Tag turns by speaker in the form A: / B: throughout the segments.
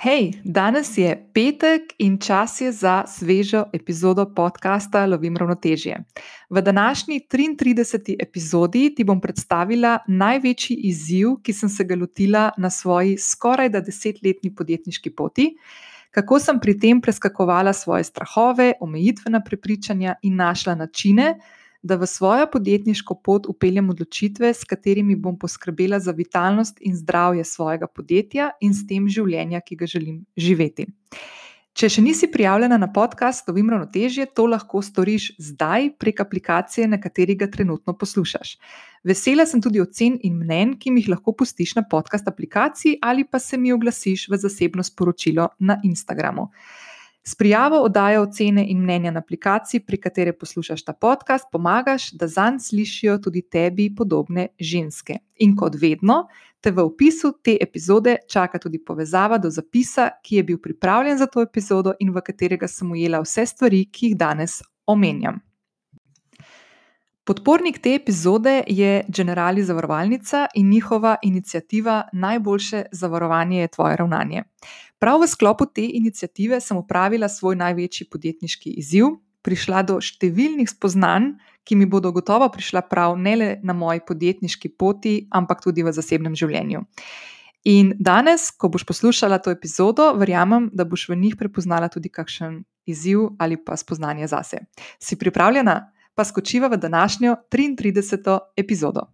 A: Hej, danes je petek in čas je za svežo epizodo podcasta Lovim ravnotežje. V današnji 33. epizodi ti bom predstavila največji izziv, ki sem se ga lotila na svoji skoraj da desetletni podjetniški poti, kako sem pri tem preskakovala svoje strahove, omejitvena prepričanja in našla načine, da v svojo podjetniško pot upeljem odločitve, s katerimi bom poskrbela za vitalnost in zdravje svojega podjetja in s tem življenja, ki ga želim živeti. Če še nisi prijavljena na podcast Lovim ravnotežje, to lahko storiš zdaj prek aplikacije, na kateri ga trenutno poslušaš. Vesela sem tudi ocen in mnen, ki mi jih lahko pustiš na podcast aplikaciji ali pa se mi oglasiš v zasebno sporočilo na Instagramu. S prijavo oddaje ocene in mnenja na aplikaciji, pri kateri poslušaš ta podcast, pomagaš, da zanj slišijo tudi tebi podobne ženske. In kot vedno, te v opisu te epizode čaka tudi povezava do zapisa, ki je bil pripravljen za to epizodo in v katerega sem ujela vse stvari, ki jih danes omenjam. Podpornik te epizode je Generali Zavarovalnica in njihova inicijativa Najboljše zavarovanje je tvoje ravnanje. Prav v sklopu te inicijative sem upravila svoj največji podjetniški izziv, prišla do številnih spoznanj, ki mi bodo gotovo prišla prav ne le na moji podjetniški poti, ampak tudi v zasebnem življenju. In danes, ko boš poslušala to epizodo, verjamem, da boš v njih prepoznala tudi kakšen izziv ali pa spoznanje zase. Si pripravljena? Pa skočiva v današnjo 33. epizodo.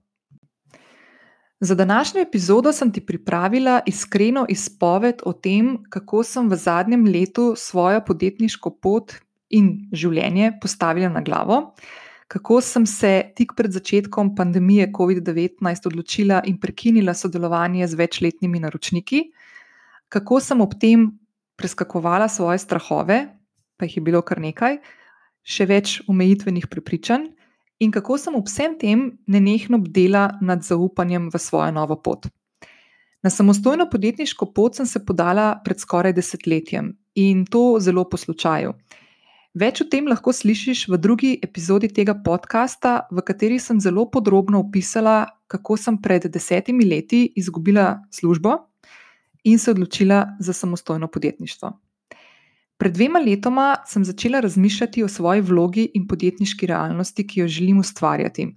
A: Za današnjo epizodo sem ti pripravila iskreno izpoved o tem, kako sem v zadnjem letu svojo podjetniško pot in življenje postavila na glavo, kako sem se tik pred začetkom pandemije COVID-19 odločila in prekinila sodelovanje z večletnimi naročniki, kako sem ob tem preskakovala svoje strahove, pa jih je bilo kar nekaj, še več omejitvenih prepričanj in kako sem ob vsem tem nenehno bdela nad zaupanjem v svojo novo pot. Na samostojno podjetniško pot sem se podala pred skoraj desetletjem in to zelo po slučaju. Več o tem lahko slišiš v drugi epizodi tega podcasta, v kateri sem zelo podrobno opisala, kako sem pred desetimi leti izgubila službo in se odločila za samostojno podjetništvo. Pred dvema letoma sem začela razmišljati o svoji vlogi in podjetniški realnosti, ki jo želim ustvarjati.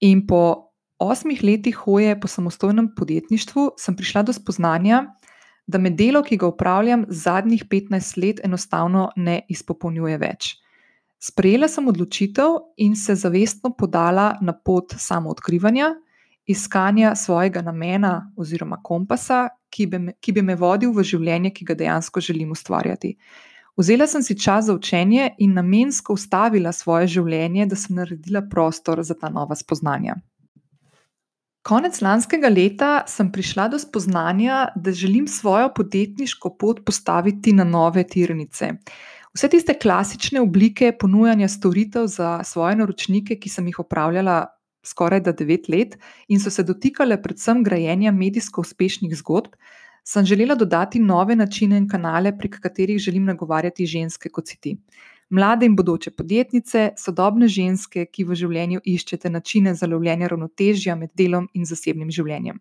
A: In po osmih letih hoje po samostojnem podjetništvu sem prišla do spoznanja, da me delo, ki ga upravljam zadnjih 15 let, enostavno ne izpopolnjuje več. Sprejela sem odločitev in se zavestno podala na pot samoodkrivanja, iskanja svojega namena oziroma kompasa, ki bi, me, ki bi me vodil v življenje, ki ga dejansko želim ustvarjati. Vzela sem si čas za učenje in namensko ustavila svoje življenje, da sem naredila prostor za ta nova spoznanja. Konec lanskega leta sem prišla do spoznanja, da želim svojo podjetniško pot postaviti na nove tirnice. Vse tiste klasične oblike ponujanja storitev za svoje naročnike, ki sem jih opravljala skoraj da devet let in so se dotikale predvsem grajenja medijsko uspešnih zgodb, sem želela dodati nove načine in kanale, prek katerih želim nagovarjati ženske kot si ti. Mlade in bodoče podjetnice, sodobne ženske, ki v življenju iščete načine za lovljenje ravnotežja med delom in zasebnim življenjem.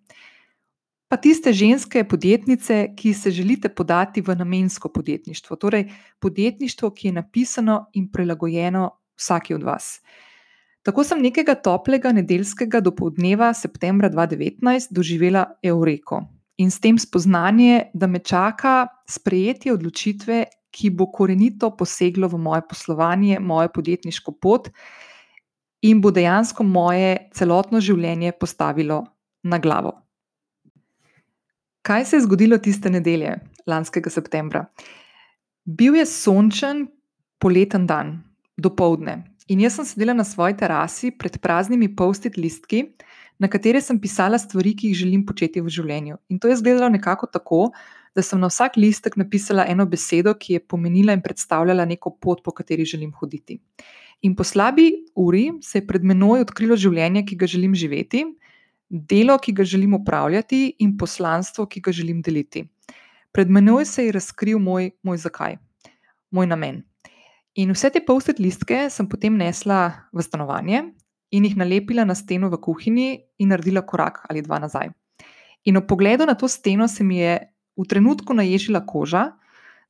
A: Pa tiste ženske podjetnice, ki se želite podati v namensko podjetništvo, torej podjetništvo, ki je napisano in prilagojeno vsaki od vas. Tako sem nekega toplega nedeljskega dopoledneva septembra 2019 doživela Eureko in s tem spoznanje, da me čaka sprejetje odločitve, ki bo korenito poseglo v moje poslovanje, mojo podjetniško pot in bo dejansko moje celotno življenje postavilo na glavo. Kaj se je zgodilo tiste nedelje, lanskega septembra? Bil je sončen poleten dan, dopoledne, In jaz sem sedela na svoji terasi pred praznimi post-it listki, na katere sem pisala stvari, ki jih želim početi v življenju. In to je izgledalo nekako tako, da sem na vsak listek napisala eno besedo, ki je pomenila in predstavljala neko pot, po kateri želim hoditi. In po slabi uri se je pred menoj odkrilo življenje, ki ga želim živeti, delo, ki ga želim upravljati, in poslanstvo, ki ga želim deliti. Pred menoj se je razkril moj, moj zakaj, moj namen. In vse te post-it listke sem potem nesla v stanovanje in jih nalepila na steno v kuhinji in naredila korak ali dva nazaj. In ob pogledu na to steno se mi je v trenutku naježila koža,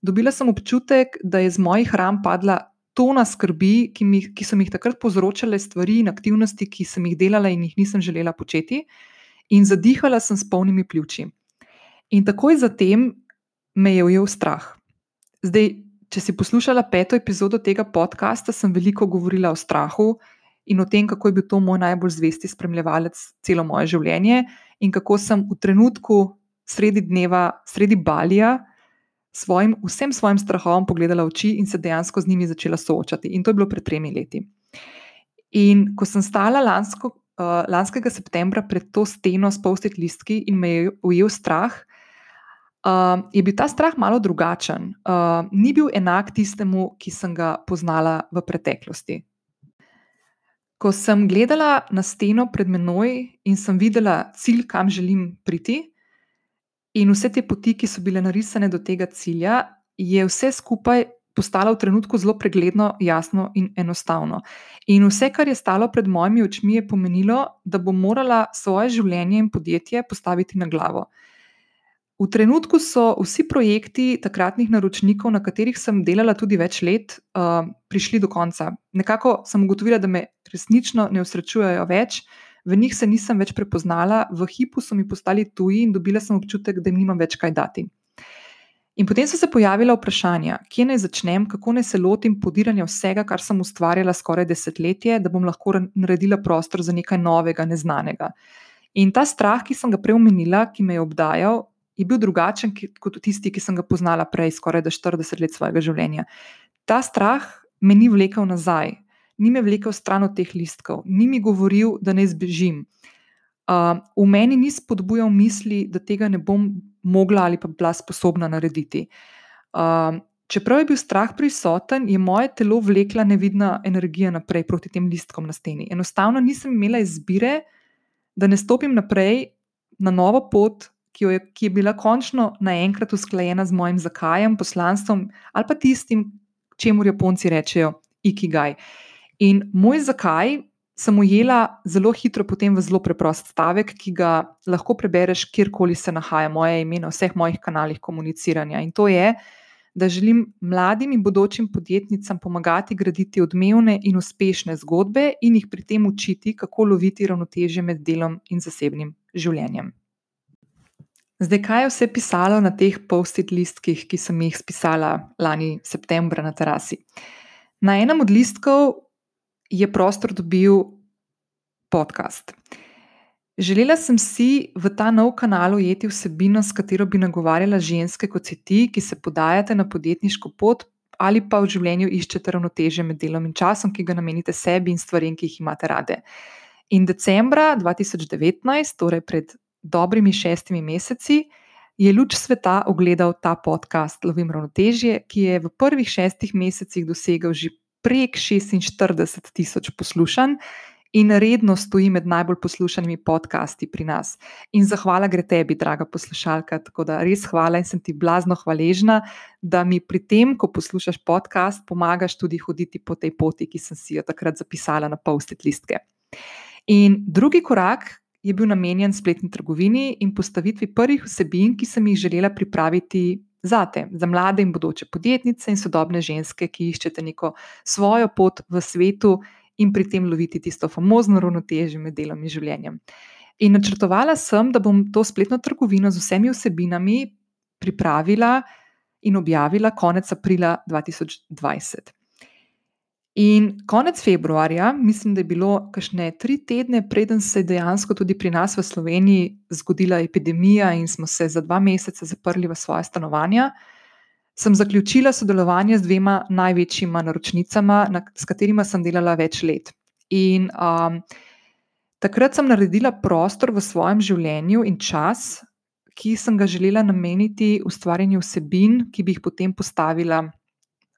A: dobila sem občutek, da je z mojih ram padla tona skrbi, ki, mi, ki so mi jih takrat povzročale stvari in aktivnosti, ki sem jih delala in jih nisem želela početi, in zadihala sem s polnimi pljuči. In takoj zatem me je ujel strah. Zdaj, če si poslušala peto epizodo tega podcasta, sem veliko govorila o strahu in o tem, kako je bil to moj najbolj zvesti spremljevalec celo moje življenje, in kako sem v trenutku, sredi dneva, sredi balija, svojim, vsem svojim strahom pogledala v oči in se dejansko z njimi začela soočati. In to je bilo pred tremi leti. In ko sem stala lansko, uh, lanskega septembra pred to steno s post-it listki in me je ujel strah, uh, je bil ta strah malo drugačen. Uh, ni bil enak tistemu, ki sem ga poznala v preteklosti. Ko sem gledala na steno pred menoj in sem videla cilj, kam želim priti, in vse te poti, ki so bile narisane do tega cilja, je vse skupaj postalo v trenutku zelo pregledno, jasno in enostavno. In vse, kar je stalo pred mojimi očmi, je pomenilo, da bom morala svoje življenje in podjetje postaviti na glavo. V trenutku so vsi projekti takratnih naročnikov, na katerih sem delala tudi več let, uh, prišli do konca. Nekako sem ugotovila, da me resnično ne usrečujejo več, v njih se nisem več prepoznala, v hipu so mi postali tuji in dobila sem občutek, da jim nimam več kaj dati. In potem so se pojavila vprašanja, kje naj začnem, kako naj se lotim podiranja vsega, kar sem ustvarjala skoraj desetletje, da bom lahko naredila prostor za nekaj novega, neznanega. In ta strah, ki sem ga prej omenila, ki me je obdajal, je bil drugačen kot tisti, ki sem ga poznala prej, skoraj 40 let svojega življenja. Ta strah me ni vlekel nazaj, ni me vlekel stran od teh listkov, ni mi govoril, da ne zbežim. Uh, v meni ni spodbujal misli, da tega ne bom mogla ali pa bila sposobna narediti. Uh, čeprav je bil strah prisoten, je moje telo vlekla nevidna energija naprej proti tem listkom na steni. Enostavno nisem imela izbire, da ne stopim naprej na novo pot, ki, je, ki je bila končno naenkrat usklajena z mojim zakajem, poslanstvom ali pa tistim, čemu Japonci rečejo ikigai. Uh, In moj zakaj sem ujela zelo hitro potem v zelo preprost stavek, ki ga lahko prebereš, kjerkoli se nahaja moje ime na vseh mojih kanalih komuniciranja. In to je, da želim mladim in bodočim podjetnicam pomagati graditi odmevne in uspešne zgodbe in jih pri tem učiti, kako loviti ravnoteže med delom in zasebnim življenjem. Zdaj, kaj je vse pisalo na teh post-it listkih, ki sem jih spisala lani septembra na terasi? Na enem od listkov je prostor dobil podcast. Želela sem si v ta nov kanal ujeti vsebino, s katero bi nagovarjala ženske kot si ti, ki se podajate na podjetniško pot ali pa v življenju iščete ravnoteže med delom in časom, ki ga namenite sebi in stvarem, ki jih imate rade. In decembra 2019, torej pred dobrimi šestimi meseci, je luč sveta ogledal ta podcast Lovim ravnotežje, ki je v prvih šestih mesecih dosegel že prek 46 tisoč poslušanj in redno stoji med najbolj poslušanimi podcasti pri nas. In zahvala gre tebi, draga poslušalka. Tako da res hvala in sem ti blazno hvaležna, da mi pri tem, ko poslušaš podcast, pomagaš tudi hoditi po tej poti, ki sem si jo takrat zapisala na post-it listke. In drugi korak. Je bil namenjen spletni trgovini in postavitvi prvih vsebin, ki sem jih želela pripraviti zate, za mlade in bodoče podjetnice in sodobne ženske, ki iščete neko svojo pot v svetu in pri tem loviti tisto famozno ravnotežje med delom in življenjem. In načrtovala sem, da bom to spletno trgovino z vsemi vsebinami pripravila in objavila konec aprila 2020. In konec februarja, mislim, da je bilo kakšne tri tedne, preden se je dejansko tudi pri nas v Sloveniji zgodila epidemija in smo se za dva meseca zaprli v svoje stanovanja, sem zaključila sodelovanje z dvema največjima naročnicama, na, s katerima sem delala več let. In um, takrat sem naredila prostor v svojem življenju in čas, ki sem ga želela nameniti ustvarjanju vsebin, ki bi jih potem postavila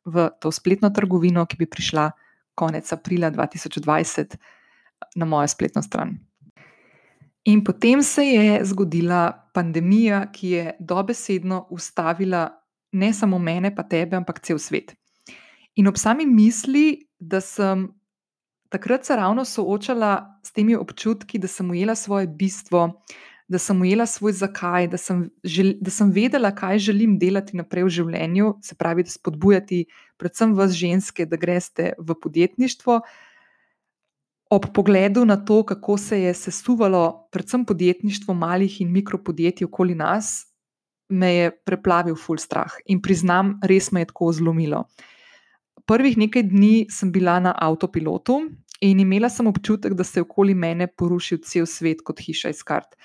A: v to spletno trgovino, ki bi prišla konec aprila 2020 na mojo spletno stran. In potem se je zgodila pandemija, ki je dobesedno ustavila ne samo mene, pa tebe, ampak cel svet. In ob sami misli, da sem takrat se ravno soočala s temi občutki, da sem ujela svoje bistvo, da sem ujela svoj zakaj, da sem, žel, da sem vedela, kaj želim delati naprej v življenju, se pravi, da spodbujati predvsem vas ženske, da greste v podjetništvo. Ob pogledu na to, kako se je sesuvalo predvsem podjetništvo malih in mikropodjetij okoli nas, me je preplavil full strah in priznam, res me je tako zlomilo. Prvih nekaj dni sem bila na avtopilotu in imela sem občutek, da se je okoli mene porušil cel svet kot hiša iz kart.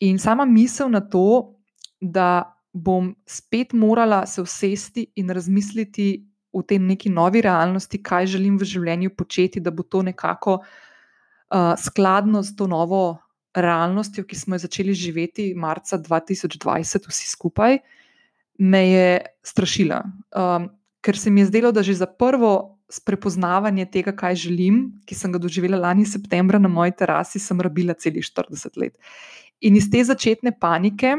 A: In sama misel na to, da bom spet morala se usesti in razmisliti v tej neki novi realnosti, kaj želim v življenju početi, da bo to nekako uh, skladno s to novo realnostjo, ki smo jo začeli živeti marca 2020, vsi skupaj, me je strašila. Um, ker se mi je zdelo, da že za prvo prepoznavanje tega, kaj želim, ki sem ga doživela lani septembra na moji terasi, sem rabila celih 40 let. In iz te začetne panike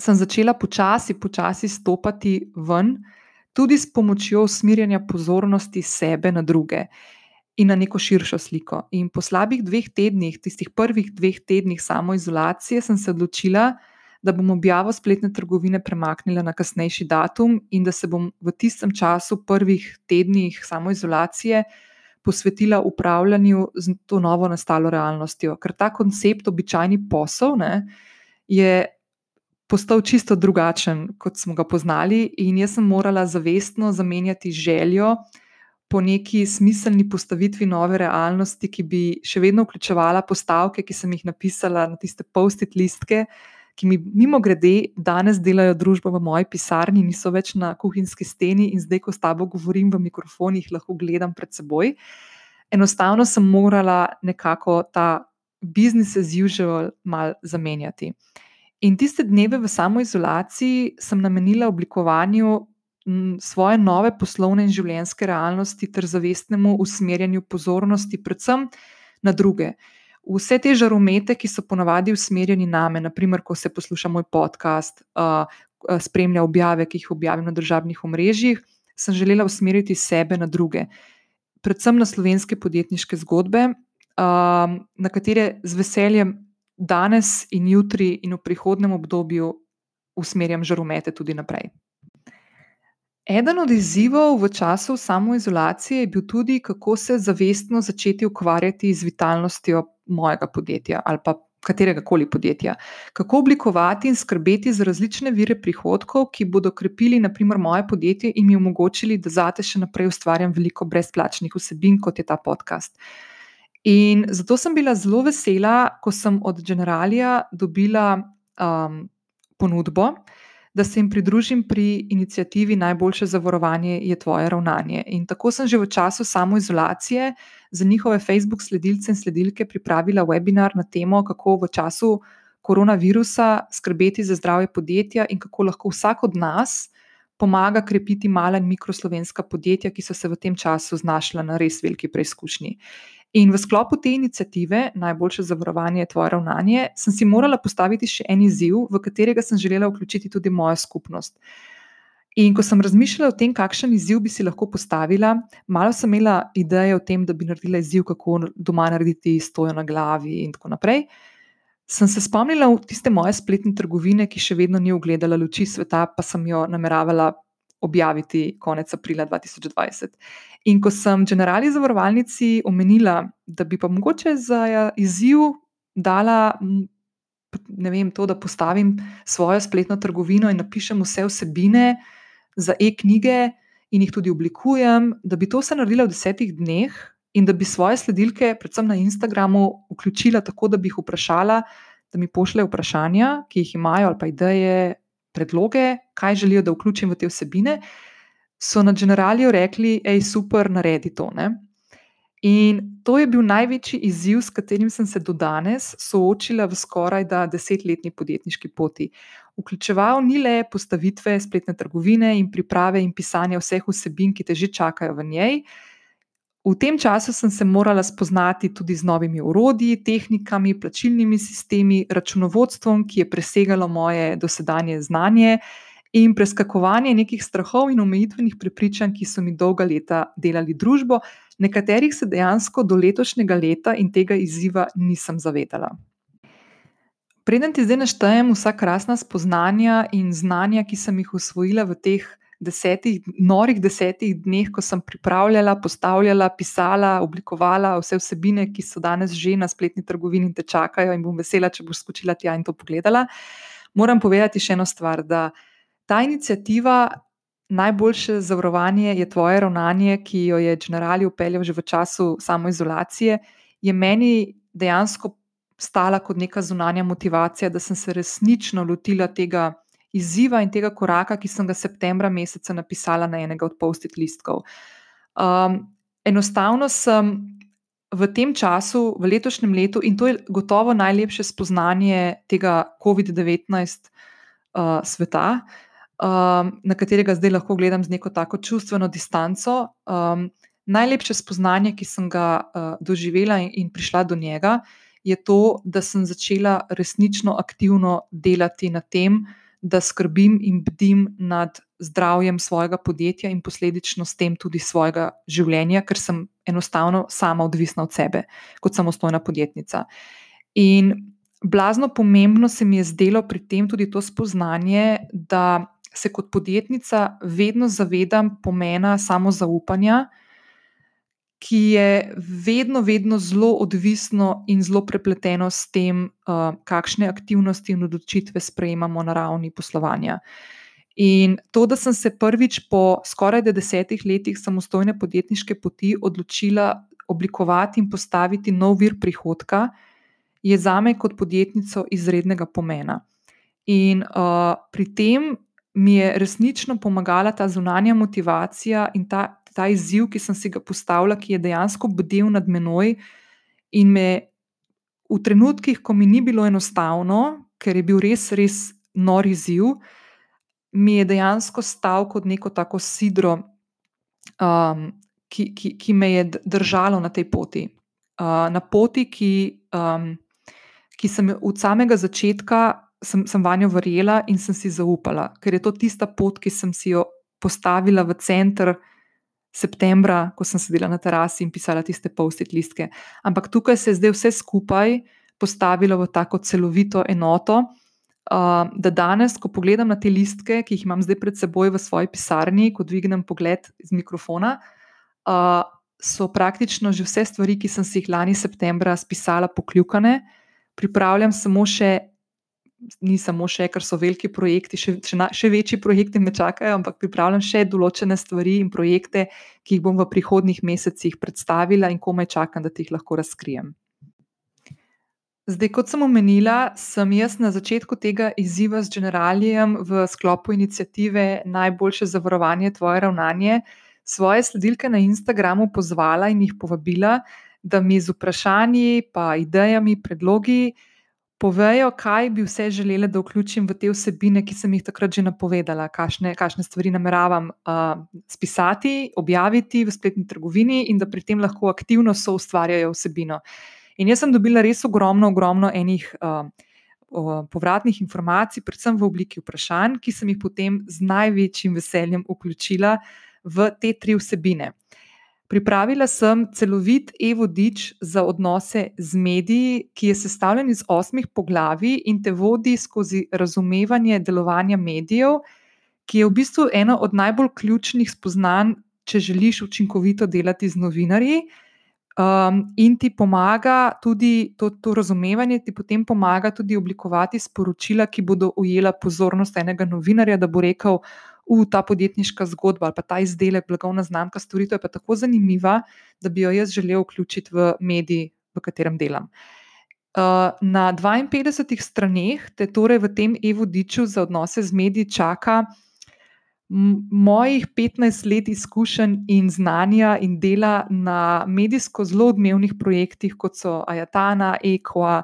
A: sem začela počasi, počasi stopati ven, tudi s pomočjo usmerjanja pozornosti sebe na druge in na neko širšo sliko. In po slabih dveh tednih, tistih prvih dveh tednih samoizolacije, sem se odločila, da bom objavo spletne trgovine premaknila na kasnejši datum in da se bom v tistem času, prvih tednih samoizolacije, posvetila upravljanju z to novo nastalo realnostjo. Ker ta koncept, običajni posel, ne, je postal čisto drugačen, kot smo ga poznali, in jaz sem morala zavestno zamenjati željo po neki smiselni postavitvi nove realnosti, ki bi še vedno vključevala postavke, ki sem jih napisala na tiste post-it listke. Ki mi, mimo grede, danes delajo družbo v moji pisarni, niso več na kuhinjski steni, in zdaj, ko s tabo govorim v mikrofonih, lahko gledam pred seboj. Enostavno sem morala nekako ta business as usual mal zamenjati. In tiste dneve v samoizolaciji sem namenila oblikovanju svoje nove poslovne in življenjske realnosti ter zavestnemu usmerjanju pozornosti, predvsem na druge. Vse te žaromete, ki so ponavadi usmerjeni name, naprimer, ko se posluša moj podcast, spremlja objave, ki jih objavim na državnih omrežjih, sem želela usmeriti sebe na druge, predvsem na slovenske podjetniške zgodbe, na katere z veseljem danes in jutri in v prihodnem obdobju usmerjam žaromete tudi naprej. Eden od izzivov v času samoizolacije je bil tudi, kako se zavestno začeti ukvarjati z vitalnostjo mojega podjetja ali pa katerega koli podjetja. Kako oblikovati in skrbeti za različne vire prihodkov, ki bodo krepili, naprimer, moje podjetje in mi omogočili, da zate še naprej ustvarjam veliko brezplačnih vsebin, kot je ta podcast. In zato sem bila zelo vesela, ko sem od Generalija dobila um, ponudbo, da se jim pridružim pri inicijativi Najboljše zavarovanje je tvoje ravnanje. In tako sem že v času samoizolacije za njihove Facebook sledilce in sledilke pripravila webinar na temo, kako v času koronavirusa skrbeti za zdravje podjetja in kako lahko vsak od nas pomaga krepiti mala in mikroslovenska podjetja, ki so se v tem času znašla na res veliki preizkušnji. In v sklopu te inicijative, najboljše zavarovanje je tvoje ravnanje, sem si morala postaviti še en izziv, v katerega sem želela vključiti tudi mojo skupnost. In ko sem razmišljala o tem, kakšen izziv bi si lahko postavila, malo sem imela ideje o tem, da bi naredila izziv, kako doma narediti stojo na glavi in tako naprej. Sem se spomnila v tiste moje spletne trgovine, ki še vedno ni ugledala luči sveta, pa sem jo nameravala objaviti konec aprila 2020. In ko sem generali zavarovalnici omenila, da bi pa mogoče za izziv dala, ne vem, to, da postavim svojo spletno trgovino in napišem vse vsebine za e-knjige in jih tudi oblikujem, da bi to vse naredila v desetih dneh in da bi svoje sledilke, predvsem na Instagramu, vključila tako, da bi jih vprašala, da mi pošljejo vprašanja, ki jih imajo ali pa ideje, predloge, kaj želijo, da vključim v te vsebine, so na generaliju rekli, hej, super, naredi to. Ne? In to je bil največji izziv, s katerim sem se do danes soočila v skoraj da desetletni podjetniški poti. Vključeval ni le postavitve spletne trgovine in priprave in pisanja vseh vsebin, ki te že čakajo v njej, V tem času sem se morala spoznati tudi z novimi urodji, tehnikami, plačilnimi sistemi, računovodstvom, ki je presegalo moje dosedanje znanje in preskakovanje nekih strahov in omejitvenih prepričanj, ki so mi dolga leta delali družbo, nekaterih se dejansko do letošnjega leta in tega izziva nisem zavedala. Preden ti zdaj naštejem vsa krasna spoznanja in znanja, ki sem jih usvojila v teh desetih, norih desetih dneh, ko sem pripravljala, postavljala, pisala, oblikovala vse vsebine, ki so danes že na spletni trgovini in te čakajo, in bom vesela, če boš skočila tja in to pogledala. Moram povedati še eno stvar, da ta inicijativa. Najboljše zavarovanje je tvoje ravnanje, ki jo je Generali upeljal že v času samoizolacije, je meni dejansko stala kot neka zunanja motivacija, da sem se resnično lotila tega izziva in tega koraka, ki sem ga septembra meseca napisala na enega od post-it listkov. Um, enostavno sem v tem času, v letošnjem letu, in to je gotovo najlepše spoznanje tega COVID-19 uh, sveta, um, na katerega zdaj lahko gledam z neko tako čustveno distanco. Um, najlepše spoznanje, ki sem ga uh, doživela in, in prišla do njega, je to, da sem začela resnično aktivno delati na tem, da skrbim in bdim nad zdravjem svojega podjetja in posledično s tem tudi svojega življenja, ker sem enostavno sama odvisna od sebe, kot samostojna podjetnica. In blazno pomembno se mi je zdelo pri tem tudi to spoznanje, da se kot podjetnica vedno zavedam pomena samozaupanja ki je vedno, vedno zelo odvisno in zelo prepleteno s tem, uh, kakšne aktivnosti in odločitve sprejemamo na ravni poslovanja. In to, da sem se prvič po skoraj desetih letih samostojne podjetniške poti odločila oblikovati in postaviti nov vir prihodka, je za me kot podjetnico izrednega pomena. In uh, pri tem mi je resnično pomagala ta zunanja motivacija in ta ta izziv, ki sem si ga postavila, ki je dejansko bdel nad menoj in me v trenutkih, ko mi ni bilo enostavno, ker je bil res, res nor izziv, mi je dejansko stal kot neko tako sidro, um, ki, ki, ki me je držalo na tej poti. Uh, na poti, ki, um, ki sem od samega začetka. Sem, sem vanjo verjela in sem si zaupala, ker je to tista pot, ki sem si jo postavila v center septembra, ko sem sedela na terasi in pisala tiste post-it listke. Ampak tukaj se je zdaj vse skupaj postavilo v tako celovito enoto, uh, da danes, ko pogledam na te listke, ki jih imam zdaj pred seboj v svoji pisarni, ko dvignem pogled iz mikrofona, uh, so praktično že vse stvari, ki sem si jih lani septembra spisala, pokljukane. Pripravljam samo še ni samo še, ker so veliki projekti, še, še, na, še večji projekti me čakajo, ampak pripravljam še določene stvari in projekte, ki jih bom v prihodnih mesecih predstavila in komaj čakam, da ti jih lahko razkrijem. Zdaj, kot sem omenila, sem jaz na začetku tega izziva z generalijem v sklopu inicijative Najboljše zavarovanje tvoje ravnanje svoje sledilke na Instagramu pozvala in jih povabila, da mi z vprašanji, pa idejami, predlogi povejo, kaj bi vse želeli, da vključim v te vsebine, ki sem jih takrat že napovedala, kakšne, kakšne stvari nameravam uh, spisati, objaviti v spletni trgovini in da pri tem lahko aktivno so ustvarjajo vsebino. In jaz sem dobila res ogromno, ogromno enih. Uh, Povratnih informacij, predvsem v obliki vprašanj, ki sem jih potem z največjim veseljem vključila v te tri vsebine. Pripravila sem celovit e-vodič za odnose z mediji, ki je sestavljen iz osmih poglavij in te vodi skozi razumevanje delovanja medijev, ki je v bistvu eno od najbolj ključnih spoznanj, če želiš učinkovito delati z novinarji. Um, in ti pomaga tudi to, to razumevanje, ti potem pomaga tudi oblikovati sporočila, ki bodo ujela pozornost enega novinarja, da bo rekel: v ta podjetniška zgodba ali pa ta izdelek, blagovna znamka, storitev je pa tako zanimiva, da bi jo jaz želel vključiti v medij, v katerem delam. Uh, na 52 straneh, te torej v tem e-vodiču za odnose z mediji, čaka mojih 15 let izkušenj in znanja in dela na medijsko zelo odmevnih projektih, kot so Ajatana, Equa,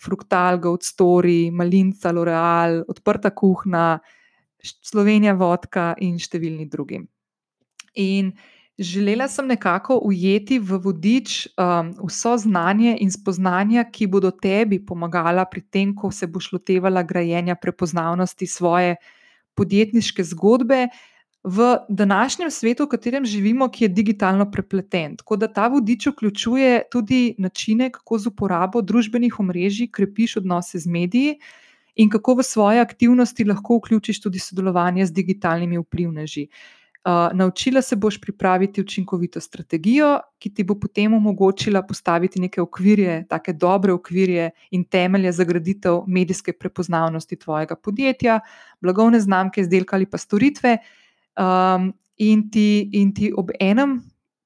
A: Fruktal, Goat Story, Malinca, L'Oreal, Odprta kuhna, Slovenija, vodka in številni drugi. In želela sem nekako ujeti v vodič um, vso znanje in spoznanja, ki bodo tebi pomagala pri tem, ko se boš lotevala grajenja prepoznavnosti svoje podjetniške zgodbe. v današnjem svetu, v katerem živimo, ki je digitalno prepleten. Tako da ta vodič vključuje tudi načine, kako z uporabo družbenih omrežij krepiš odnose z mediji in kako v svoje aktivnosti lahko vključiš tudi sodelovanje z digitalnimi vplivneži. Uh, naučila se boš pripraviti učinkovito strategijo, ki ti bo potem omogočila postaviti neke okvirje, tako dobre okvirje in temelje za graditev medijske prepoznavnosti tvojega podjetja, blagovne znamke, izdelka ali pa storitve, um, in, ti, in ti ob enem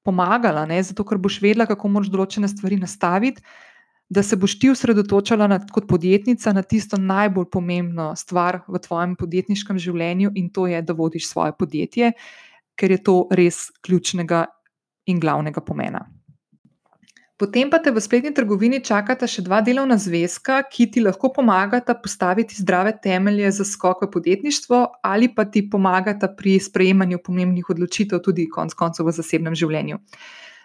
A: pomagala, ne, zato ker boš vedela, kako moraš določene stvari nastaviti, da se boš ti osredotočala na, kot podjetnica na tisto najbolj pomembno stvar v tvojem podjetniškem življenju, in to je, da vodiš svoje podjetje, ker je to res ključnega in glavnega pomena. Potem pa te v spletni trgovini čakata še dva delovna zvezka, ki ti lahko pomagata postaviti zdrave temelje za skok v podjetništvo, ali pa ti pomagata pri sprejemanju pomembnih odločitev, tudi konec koncev v zasebnem življenju.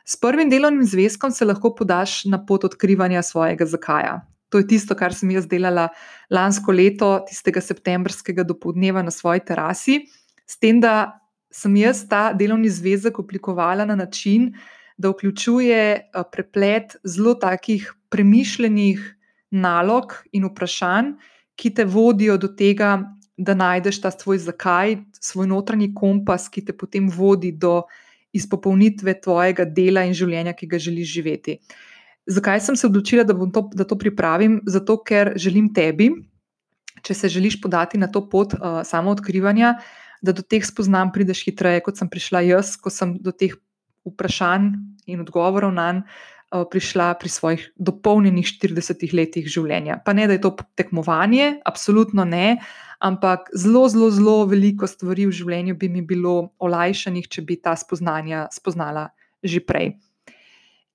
A: S prvim delovnim zvezkom se lahko podaš na pot odkrivanja svojega zakaja. To je tisto, kar sem jaz delala lansko leto, tistega septembrskega dopoledneva na svoji terasi, s tem, da sem jaz ta delovni zvezek oblikovala na način, da vključuje eh, preplet zelo takih premišljenih nalog in vprašanj, ki te vodijo do tega, da najdeš ta svoj zakaj, svoj notranji kompas, ki te potem vodi do izpopolnitve tvojega dela in življenja, ki ga želiš živeti. Zakaj sem se odločila, da, to, da to pripravim? Zato, ker želim tebi, če se želiš podati na to pot uh, samo odkrivanja, da do teh spoznanj prideš hitreje, kot sem prišla jaz, ko sem do teh vprašanj in odgovorov na njih eh, prišla pri svojih dopolnjenih 40 letih življenja. Pa ne, da je to tekmovanje, absolutno ne, ampak zelo, zelo, zelo veliko stvari v življenju bi mi bilo olajšanih, če bi ta spoznanja spoznala že prej.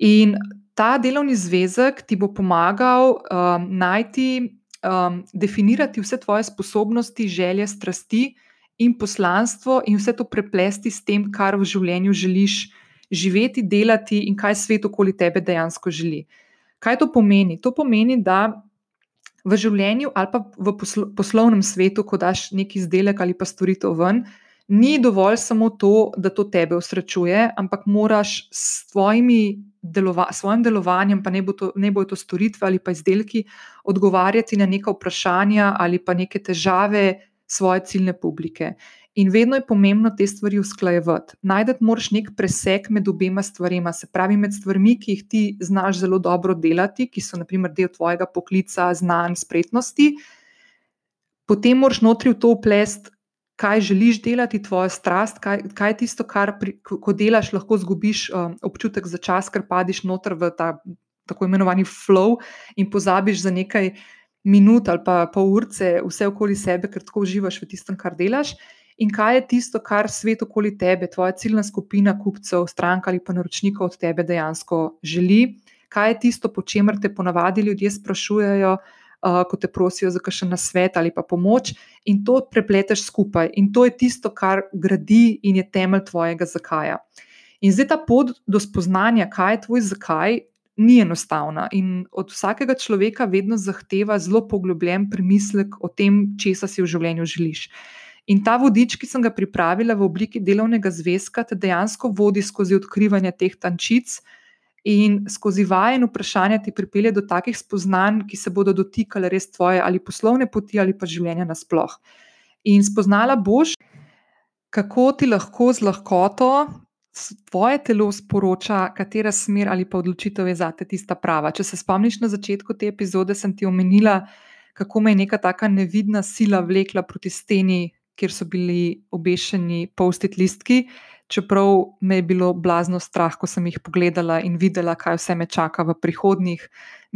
A: In ta delovni zvezek ti bo pomagal um, najti, um, definirati vse tvoje sposobnosti, želje, strasti in poslanstvo, in vse to preplesti s tem, kar v življenju želiš živeti, delati in kaj svet okoli tebe dejansko želi. Kaj to pomeni? To pomeni, da v življenju ali pa v poslovnem svetu, ko daš neki izdelek ali pa storitev ven, ni dovolj samo to, da to tebe usrečuje, ampak moraš s delova, svojim delovanjem, pa ne bo, to, ne bo to storitve ali pa izdelki, odgovarjati na neka vprašanja ali pa neke težave svoje ciljne publike. In vedno je pomembno te stvari usklajevati. Najdete moraš nek presek med obema stvarema, se pravi, med stvarmi, ki jih ti znaš zelo dobro delati, ki so naprimer del tvojega poklica, znanj, spretnosti. Potem moraš notri v to uplest, kaj želiš delati, tvoja strast, kaj, kaj je tisto, kar pri, ko delaš, lahko zgubiš um, občutek za čas, ker padiš noter v ta tako imenovani flow in pozabiš za nekaj minut ali pa pol urce vse okoli sebe, ker tako uživaš v tistem, kar delaš in kaj je tisto, kar svet okoli tebe, tvoja ciljna skupina kupcev, stranka ali pa naročnikov od tebe dejansko želi, kaj je tisto, po čemer te ponavadi ljudje sprašujejo, uh, ko te prosijo za kakšen nasvet ali pa pomoč, in to prepleteš skupaj. In to je tisto, kar gradi in je temelj tvojega zakaja. In zdaj ta pot do spoznanja, kaj je tvoj zakaj. Ni enostavna in od vsakega človeka vedno zahteva zelo poglobljen premislek o tem, česa si v življenju želiš. In ta vodič, ki sem ga pripravila v obliki delovnega zvezka, te dejansko vodi skozi odkrivanje teh tančic in skozi vaje in vprašanja ti pripelje do takih spoznanj, ki se bodo dotikale res tvoje ali poslovne poti ali pa življenja nasploh. In spoznala boš, kako ti lahko z lahkoto tvoje telo sporoča, katera smer ali pa odločitev je zate tista prava. Če se spomniš na začetku te epizode, sem ti omenila, kako me je neka taka nevidna sila vlekla proti steni kjer so bili obešeni post-it listki, čeprav me je bilo blazno strah, ko sem jih pogledala in videla, kaj vse me čaka v prihodnjih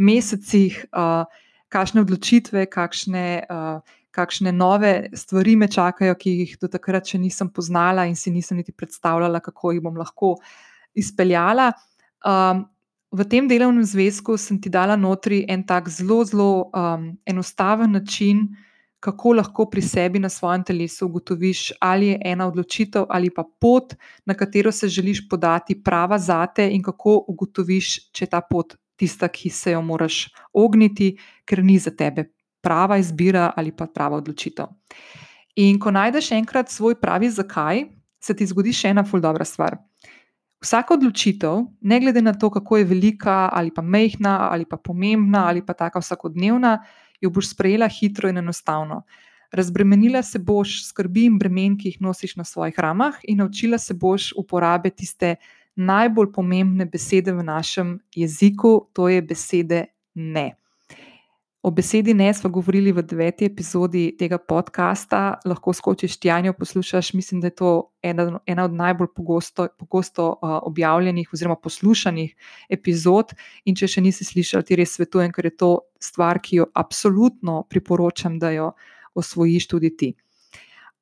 A: mesecih, uh, kakšne odločitve, kakšne, uh, kakšne nove stvari me čakajo, ki jih do takrat še nisem poznala in si nisem niti predstavljala, kako jih bom lahko izpeljala. Um, V tem delovnem zvezku sem ti dala notri en tak zelo, zelo um, enostaven način, kako lahko pri sebi na svojem telesu ugotoviš, ali je ena odločitev ali pa pot, na katero se želiš podati, prava zate, in kako ugotoviš, če je ta pot tista, ki se jo moraš ogniti, ker ni za tebe prava izbira ali pa prava odločitev. In ko najdeš enkrat svoj pravi zakaj, se ti zgodi še ena ful dobra stvar. Vsaka odločitev, ne glede na to, kako je velika ali pa mehna ali pa pomembna ali pa taka vsakodnevna, jo boš sprejela hitro in enostavno. Razbremenila se boš skrbi in bremen, ki jih nosiš na svojih ramah, in naučila se boš uporabe tiste najbolj pomembne besede v našem jeziku, to je besede ne. O besedi ne smo govorili v deveti epizodi tega podcasta, lahko skočiš tjanjo, poslušaš. Mislim, da je to ena, ena od najbolj pogosto, pogosto uh, objavljenih oziroma poslušanih epizod. In če še nisi slišal, ti res svetujem, ker je to stvar, ki jo absolutno priporočam, da jo osvojiš tudi ti.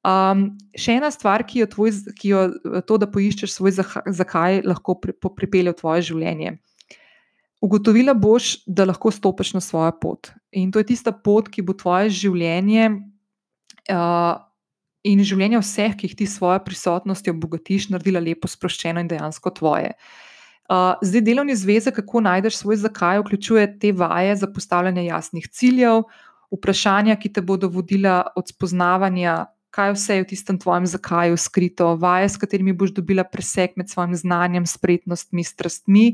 A: Um, še ena stvar, ki jo, tvoj, ki jo to, da poiščeš svoj zakaj, lahko pri, pripelje v tvoje življenje. Ugotovila boš, da lahko stopiš na svojo pot. In to je tista pot, ki bo tvoje življenje uh, in življenje vseh, ki jih ti s svojo prisotnostjo obogatiš, naredila lepo, sproščeno in dejansko tvoje. Uh, zdaj, delovni zvezek, kako najdeš svoj zakaj, vključuje te vaje za postavljanje jasnih ciljev, vprašanja, ki te bodo vodila od spoznavanja kaj vse je v tistem tvojem zakaju skrito, vaje, s katerimi boš dobila presek med svojim znanjem, spretnostmi, strastmi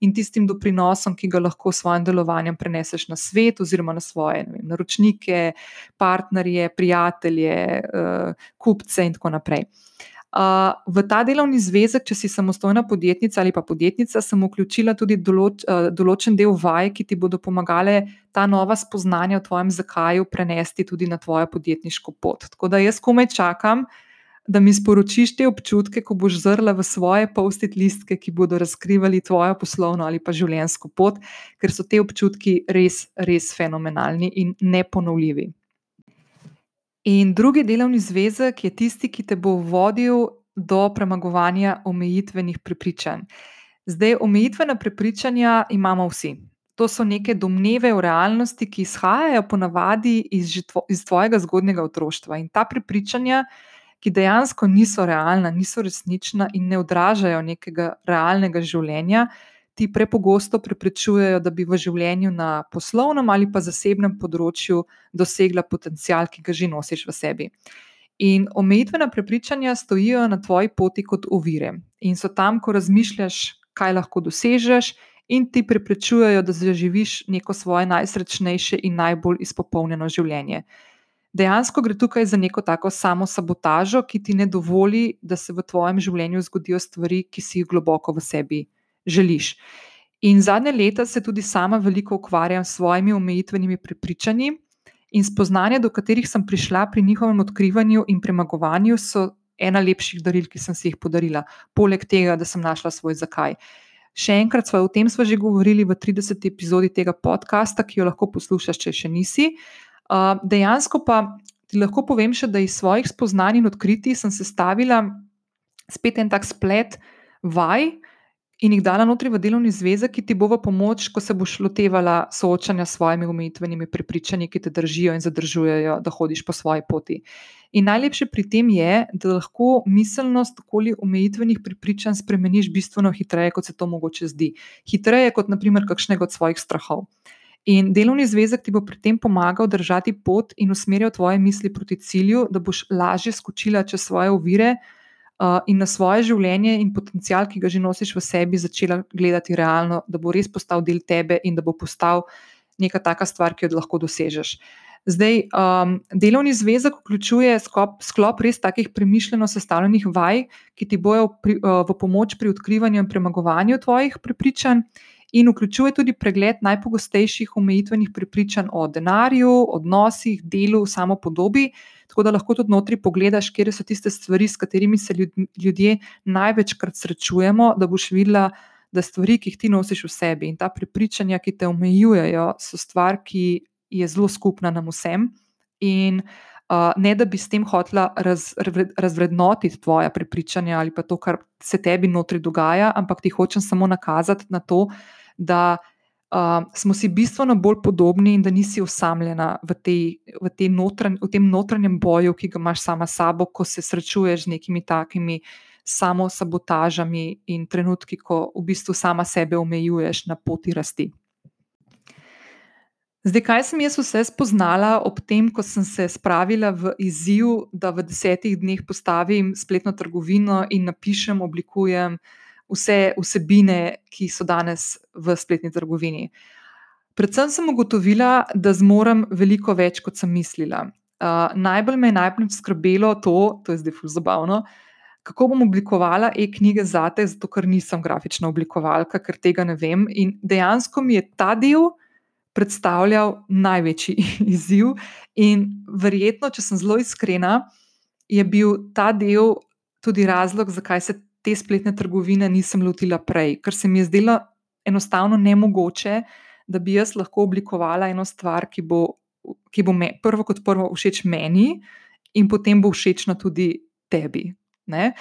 A: in tistim doprinosom, ki ga lahko s svojim delovanjem preneseš na svet oziroma na svoje vem, naročnike, partnerje, prijatelje, uh, kupce in tako naprej. Uh, v ta delovni zvezek, če si samostojna podjetnica ali pa podjetnica, sem vključila tudi določ, uh, določen del vaj, ki ti bodo pomagale ta nova spoznanja o tvojem zakaju prenesti tudi na tvojo podjetniško pot. Tako da jaz komaj čakam, da mi sporočiš te občutke, ko boš zrla v svoje post-it listke, ki bodo razkrivali tvojo poslovno ali pa življenjsko pot, ker so te občutki res, res fenomenalni in neponovljivi. In drugi delovni zvezek je tisti, ki te bo vodil do premagovanja omejitvenih prepričanj. Zdaj, omejitvena prepričanja imamo vsi. To so neke domneve o realnosti, ki izhajajo ponavadi iz, iz tvojega zgodnega otroštva. In ta prepričanja, ki dejansko niso realna, niso resnična in ne odražajo nekega realnega življenja, ti prepogosto preprečujejo, da bi v življenju na poslovnem ali pa zasebnem področju dosegla potencial, ki ga že nosiš v sebi. In omejitvena prepričanja stojijo na tvoji poti kot ovire in so tam, ko razmišljaš, kaj lahko dosežeš, in ti preprečujejo, da zaživiš neko svoje najsrečnejše in najbolj izpopolnjeno življenje. Dejansko gre tukaj za neko tako samo sabotažo, ki ti ne dovoli, da se v tvojem življenju zgodijo stvari, ki si jih globoko v sebi želiš. In zadnje leta se tudi sama veliko ukvarjam s svojimi omejitvenimi prepričanji in spoznanja, do katerih sem prišla pri njihovem odkrivanju in premagovanju, so ena lepših daril, ki sem si jih podarila, poleg tega, da sem našla svoj zakaj. Še enkrat, o tem smo že govorili v 30. epizodi tega podcasta, ki jo lahko poslušaš, če še nisi. Uh, dejansko pa ti lahko povem še, da iz svojih spoznanj in odkritij sem sestavila spet en tak splet vaj, uh, in jih dala notri v delovni zvezek, ki ti bo v pomoč, ko se boš lotevala soočanja s svojimi omejitvenimi prepričanji, ki te držijo in zadržujejo, da hodiš po svoji poti. In najlepše pri tem je, da lahko miselnost okoli omejitvenih prepričanj spremeniš bistveno hitreje, kot se to mogoče zdi. Hitreje kot naprimer kakšnega od svojih strahov. In delovni zvezek ti bo pri tem pomagal držati pot in usmerjal tvoje misli proti cilju, da boš lažje skočila čez svoje ovire, in na svoje življenje in potencial, ki ga že nosiš v sebi, začela gledati realno, da bo res postal del tebe in da bo postal neka taka stvar, ki jo lahko dosežeš. Zdaj, um, delovni zvezek vključuje sklop, sklop res takih premišljeno sestavljenih vaj, ki ti bojo pri, uh, v pomoč pri odkrivanju in premagovanju tvojih prepričanj, in vključuje tudi pregled najpogostejših omejitvenih prepričanj o denarju, odnosih, delu, samo podobi, tako da lahko tudi notri pogledaš, kje so tiste stvari, s katerimi se ljudje največkrat srečujemo, da boš videla, da stvari, ki jih ti nosiš v sebi in ta prepričanja, ki te omejujejo, so stvar, ki je zelo skupna nam vsem. In uh, ne da bi s tem hotela raz, razvrednotiti tvoja prepričanja ali pa to, kar se tebi notri dogaja, ampak ti hočem samo nakazati na to, da uh, smo si bistveno bolj podobni in da nisi osamljena v, tej, v, tej notranj, v tem notranjem boju, ki ga imaš sama s sabo, ko se srečuješ z nekimi takimi samo sabotažami in trenutki, ko v bistvu sama sebe omejuješ na poti rasti. Zdaj, kaj sem jaz vse spoznala ob tem, ko sem se spravila v izziv, da v desetih dneh postavim spletno trgovino in napišem, oblikujem vse vsebine, ki so danes v spletni trgovini. Predvsem sem ugotovila, da zmorem veliko več, kot sem mislila. Uh, najbolj me je najprej skrbelo to, to je zdaj zelo zabavno, kako bom oblikovala e-knjige za te, zato ker nisem grafična oblikovalka, ker tega ne vem. In dejansko mi je ta del predstavljal največji izziv. In verjetno, če sem zelo iskrena, je bil ta del tudi razlog, zakaj se te spletne trgovine nisem lotila prej, ker se mi je zdelo enostavno nemogoče, da bi jaz lahko oblikovala eno stvar, ki bo, ki bo me, prvo kot prvo všeč meni, in potem bo všečna tudi tebi. Ne?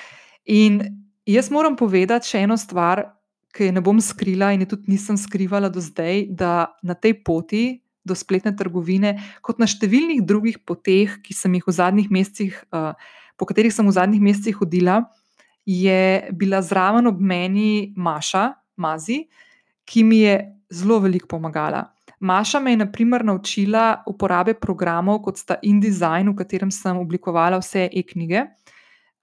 A: In jaz moram povedati še eno stvar, ki je ne bom skrila in je tudi nisem skrivala do zdaj, da na tej poti do spletne trgovine, kot na številnih drugih poteh, ki sem jih v zadnjih mesecih, uh, po katerih sem v zadnjih mesecih hodila, je bila zraven ob meni Maša, Mazi, ki mi je zelo veliko pomagala. Maša me je naprimer naučila uporabe programov, kot sta InDesign, v katerem sem oblikovala vse e-knjige,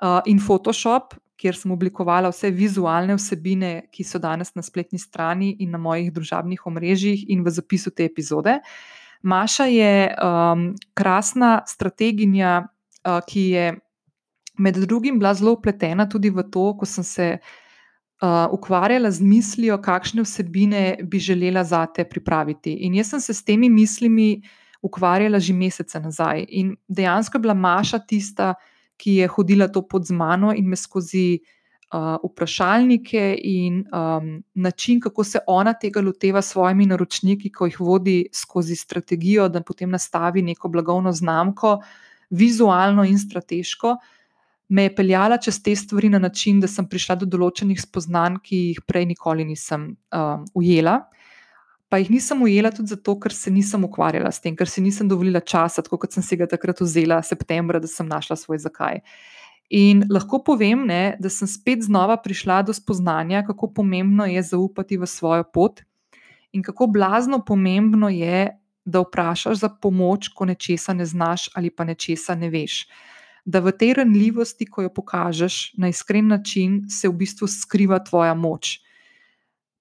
A: uh, in Photoshop, kjer sem oblikovala vse vizualne vsebine, ki so danes na spletni strani in na mojih družabnih omrežjih in v zapisu te epizode. Maša je um, krasna strateginja, uh, ki je med drugim bila zelo upletena tudi v to, ko sem se uh, ukvarjala z mislijo, kakšne vsebine bi želela za te pripraviti. In jaz sem se s temi mislimi ukvarjala že mesece nazaj. In dejansko je bila Maša tista, ki je hodila to pod z mano in me skozi. Uh, vprašalnike in um, način, kako se ona tega loteva s svojimi naročniki, ko jih vodi skozi strategijo, da potem nastavi neko blagovno znamko, vizualno in strateško, uh, me je peljala čez te stvari na način, da sem prišla do določenih spoznanj, ki jih prej nikoli nisem um, ujela. Pa jih nisem ujela tudi zato, ker se nisem ukvarjala s tem, ker si nisem dovolila časa, tako kot sem si ga takrat vzela, septembra, da sem našla svoj zakaj. In lahko povem, ne, da sem spet znova prišla do spoznanja, kako pomembno je zaupati v svojo pot in kako blazno pomembno je, da vprašaš za pomoč, ko nečesa ne znaš ali pa nečesa ne veš da v tej ranljivosti, ko jo pokažeš na iskren način, se v bistvu skriva tvoja moč.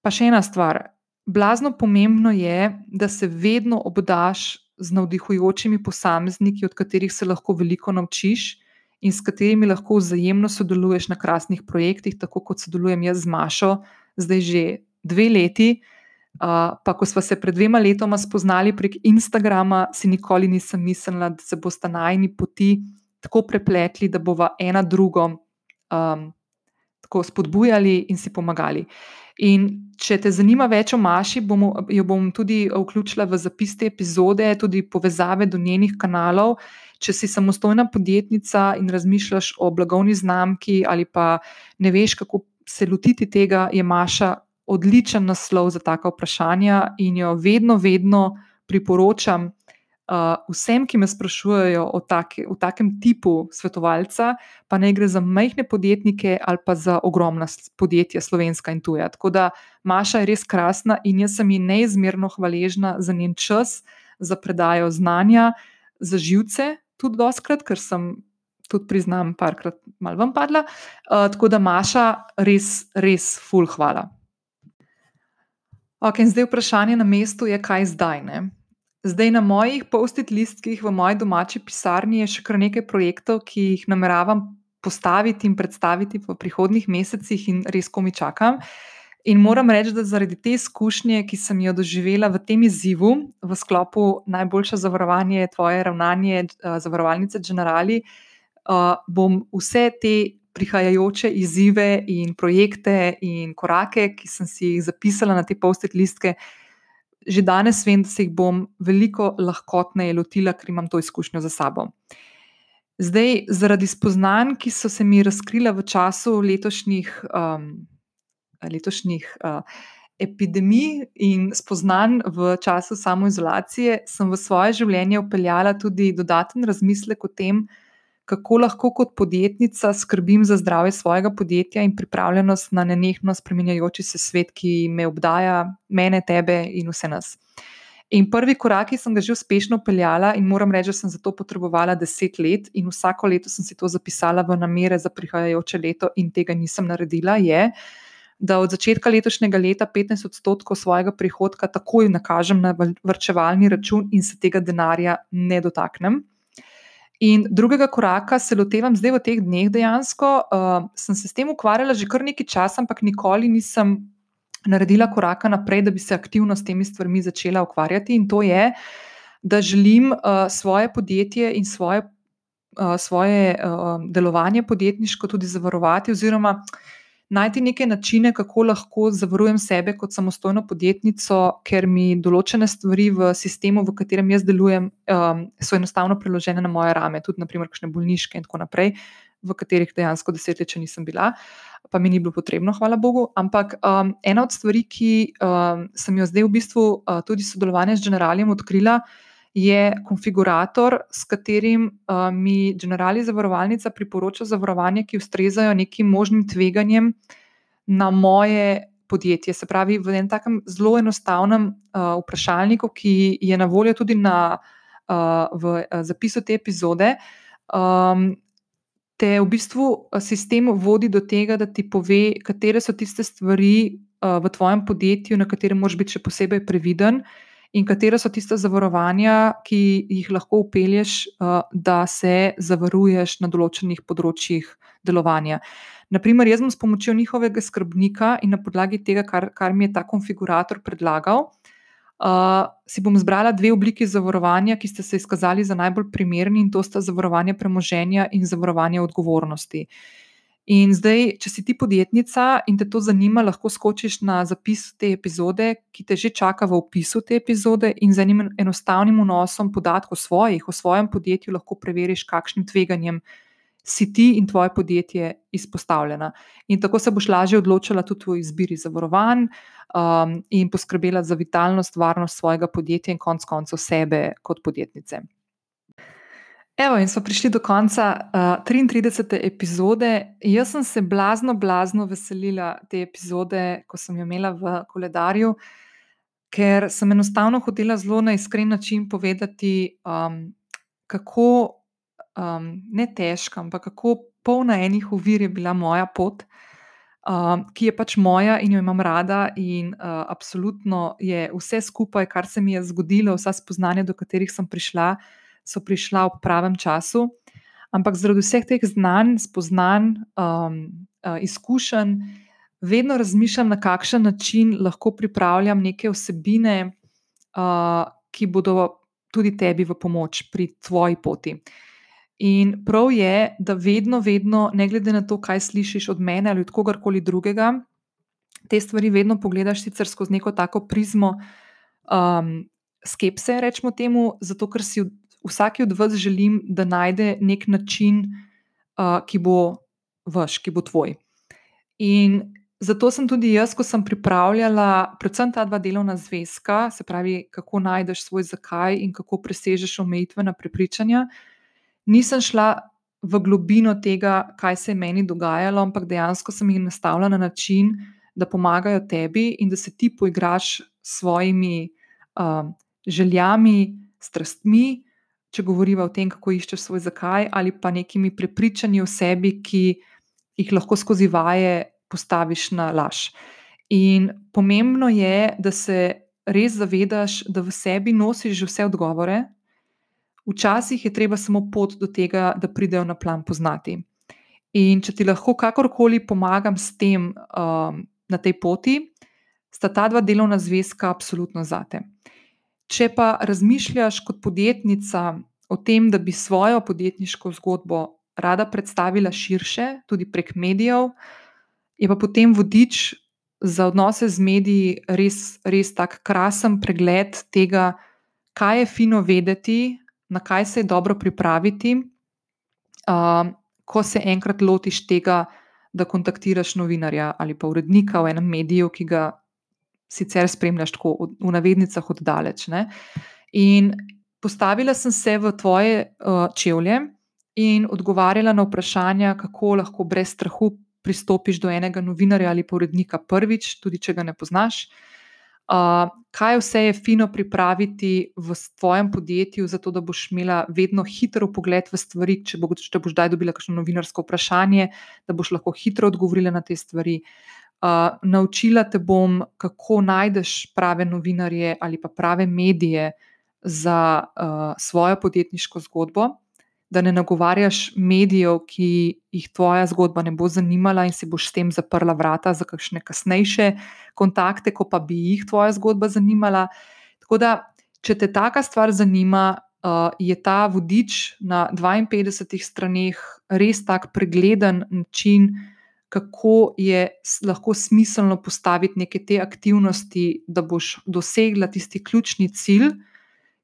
A: Pa še ena stvar. Blazno pomembno je, da se vedno obdaš z navdihujočimi posamezniki, od katerih se lahko veliko naučiš in s katerimi lahko vzajemno sodeluješ na krasnih projektih, tako kot sodelujem jaz z Mašo, zdaj že dve leti. Uh, pa, ko smo se pred dvema letoma spoznali prek Instagrama, si nikoli nisem mislila, da se bosta najni poti tako prepletli, da bova ena drugo um, tako spodbujali in si pomagali. In če te zanima več o Maši, bomo, jo bom tudi vključila v zapis te epizode, tudi povezave do njenih kanalov. Če si samostojna podjetnica in razmišljaš o blagovni znamki, ali pa ne veš, kako se lotiti tega, je Maša odličen naslov za taka vprašanja in jo vedno, vedno priporočam Uh, vsem, ki me sprašujejo o, take, o takem tipu svetovalca, pa ne gre za majhne podjetnike ali pa za ogromna podjetja, slovenska in tuja. Tako da Maša je res krasna in jaz sem ji neizmerno hvaležna za njen čas, za predajo znanja, za živce, tudi doskrat, ker sem tudi priznam, parkrat malo vam padla. Uh, tako da Maša, res, res, full hvala. Ok, in zdaj vprašanje na mestu je, kaj zdaj. Ne? Zdaj na mojih post-it listkih v moji domači pisarni je še kar nekaj projektov, ki jih nameravam postaviti in predstaviti v prihodnih mesecih, in res komi čakam. In moram reči, da zaradi te izkušnje, ki sem jo doživela v tem izzivu, v sklopu najboljše zavarovanje, tvoje ravnanje, eh, zavarovalnice Generali, eh, bom vse te prihajajoče izzive in projekte in korake, ki sem si jih zapisala na te post-it listke že danes vem, da se jih bom veliko lahkotneje lotila, ker imam to izkušnjo za sabo. Zdaj, zaradi spoznanj, ki so se mi razkrila v času letošnjih, um, letošnjih uh, epidemij in spoznanj v času samoizolacije, sem v svoje življenje upeljala tudi dodaten razmislek o tem, kako lahko kot podjetnica skrbim za zdravje svojega podjetja in pripravljenost na nenehno spremenjajoči se svet, ki me obdaja, mene, tebe in vse nas. In prvi korak sem ga že uspešno peljala, in moram reči, da sem za to potrebovala deset let, in vsako leto sem si to zapisala v namere za prihajajoče leto, in tega nisem naredila. Je, da od začetka letošnjega leta 15 odstotkov svojega prihodka takoj nakažem na vrčevalni račun in se tega denarja ne dotaknem. In drugega koraka se lotevam zdaj v teh dneh dejansko. Uh, sem se s tem ukvarjala že kar nekaj časa, ampak nikoli nisem naredila koraka naprej, da bi se aktivno s temi stvarmi začela ukvarjati. In to je, da želim uh, svoje podjetje in svoje, uh, svoje uh, delovanje podjetniško tudi zavarovati, oziroma najti neke načine, kako lahko zavarujem sebe kot samostojno podjetnico, ker mi določene stvari v sistemu, v katerem jaz delujem, um, so enostavno preložene na moje rame, tudi naprimer kakšne bolniške in tako naprej, v katerih dejansko desetletje nisem bila. Pa mi ni bilo potrebno, hvala Bogu. Ampak um, ena od stvari, ki um, sem jo zdaj v bistvu uh, tudi sodelovanje z Generalijem odkrila, je konfigurator, s katerim uh, mi Generali zavarovalnica priporoča zavarovanje, ki ustrezajo nekim možnim tveganjem na moje podjetje. Se pravi, v enem takem zelo enostavnem uh, vprašalniku, ki je na voljo tudi na, uh, v zapisu te epizode. Um, Te v bistvu sistem vodi do tega, da ti pove, katere so tiste stvari uh, v tvojem podjetju, na katere moraš biti še posebej previden, uh, in katera so tiste zavarovanja, ki jih lahko upelješ, eh, da se zavaruješ na določenih področjih delovanja. Naprimer, jaz bom s pomočjo njihovega skrbnika in na podlagi tega, kar, kar mi je ta konfigurator predlagal, uh, si bom zbrala dve obliki zavarovanja, ki ste se izkazali za najbolj primerni, in to sta zavarovanje premoženja in zavarovanje odgovornosti. Uh, In zdaj, če si ti podjetnica in te to zanima, lahko skočiš na zapis te epizode, ki te že čaka v opisu te epizode, in z enim enostavnim vnosom podatkov svojih o svojem podjetju lahko preveriš, kakšnim tveganjem si ti in tvoje podjetje izpostavljena. In tako se boš lažje odločila tudi v izbiri zavarovanj um, in poskrbela za vitalnost, varnost svojega podjetja in konec koncev sebe kot podjetnice. Evo, in smo prišli do konca uh, 33. epizode. Jaz sem se blazno, blazno veselila te epizode, ko sem jo imela v koledarju, ker sem enostavno hotela zelo na iskren način povedati, um, kako um, ne težka, ampak kako polna enih uvir je bila moja pot, um, ki je pač moja in jo imam rada, in uh, absolutno je vse skupaj, kar se mi je zgodilo, vsa spoznanja, do katerih sem prišla so prišla v pravem času. Ampak zaradi vseh teh znanj, spoznanj, um, uh, izkušenj, vedno razmišljam, na kakšen način lahko pripravljam neke vsebine, uh, ki bodo tudi tebi v pomoč pri tvoji poti. In prav je, da vedno, vedno, ne glede na to, kaj slišiš od mene ali od kogarkoli drugega, te stvari vedno pogledaš sicer skozi neko tako prizmo um, skepse, rečemo temu, zato ker si vsaki od vas želim, da najde nek način, uh, ki bo vaš, ki bo tvoj. In zato sem tudi jaz, ko sem pripravljala, predvsem ta dva delovna zvezka, se pravi, kako najdeš svoj zakaj in kako presežeš omejitvena prepričanja, nisem šla v globino tega, kaj se je meni dogajalo, ampak dejansko sem jih nastavila na način, da pomagajo tebi in da se ti poigraš s svojimi uh, željami, strastmi če govorimo o tem, kako iščeš svoj zakaj, ali pa nekimi prepričanji o sebi, ki jih lahko skozi vaje postaviš na laž. In pomembno je, da se res zavedaš, da v sebi nosiš že vse odgovore, včasih je treba samo pot do tega, da pridejo na plan poznati. In če ti lahko kakorkoli pomagam s tem um, na tej poti, sta ta dva delovna zvezka absolutno zate. Če pa razmišljaš kot podjetnica o tem, da bi svojo podjetniško zgodbo rada predstavila širše, tudi prek medijev, je pa potem vodič za odnose z mediji res, res tak krasen pregled tega, kaj je fino vedeti, na kaj se je dobro pripraviti, uh, ko se enkrat lotiš tega, da kontaktiraš novinarja ali pa urednika v enem mediju, ki ga sicer spremljaš tako v navednicah oddaleč. Ne? In postavila sem se v tvoje uh, čevlje in odgovarjala na vprašanja, kako lahko brez strahu pristopiš do enega novinarja ali urednika prvič, tudi če ga ne poznaš. Uh, kaj vse je fino pripraviti v svojem podjetju, zato da boš imela vedno hitro pogled v stvari, če, bo, če boš daj dobila kakšno novinarsko vprašanje, da boš lahko hitro odgovorila na te stvari. Uh, naučila te bom, kako najdeš prave novinarje ali pa prave medije za uh, svojo podjetniško zgodbo da ne nagovarjaš medijev, ki jih tvoja zgodba ne bo zanimala in si boš s tem zaprla vrata za kakšne kasnejše kontakte, ko pa bi jih tvoja zgodba zanimala. Tako da, če te taka stvar zanima, uh, je ta vodič na 52 straneh res tak pregleden način. Kako je lahko smiselno postaviti neke te aktivnosti, da boš dosegla tisti ključni cilj,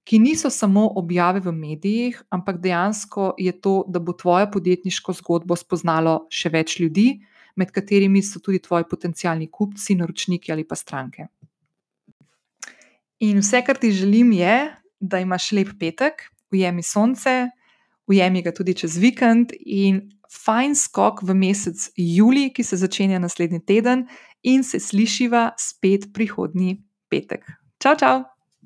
A: ki niso samo objave v medijih, ampak dejansko je to, da bo tvojo podjetniško zgodbo spoznalo še več ljudi, med katerimi so tudi tvoji potencijalni kupci, naročniki ali pa stranke. In vse, kar ti želim, je, da imaš lep petek, ujemi sonce, ujemi ga tudi čez vikend in fajn skok v mesec juli, ki se začenja naslednji teden, in se slišiva spet prihodnji petek. Čau, čau!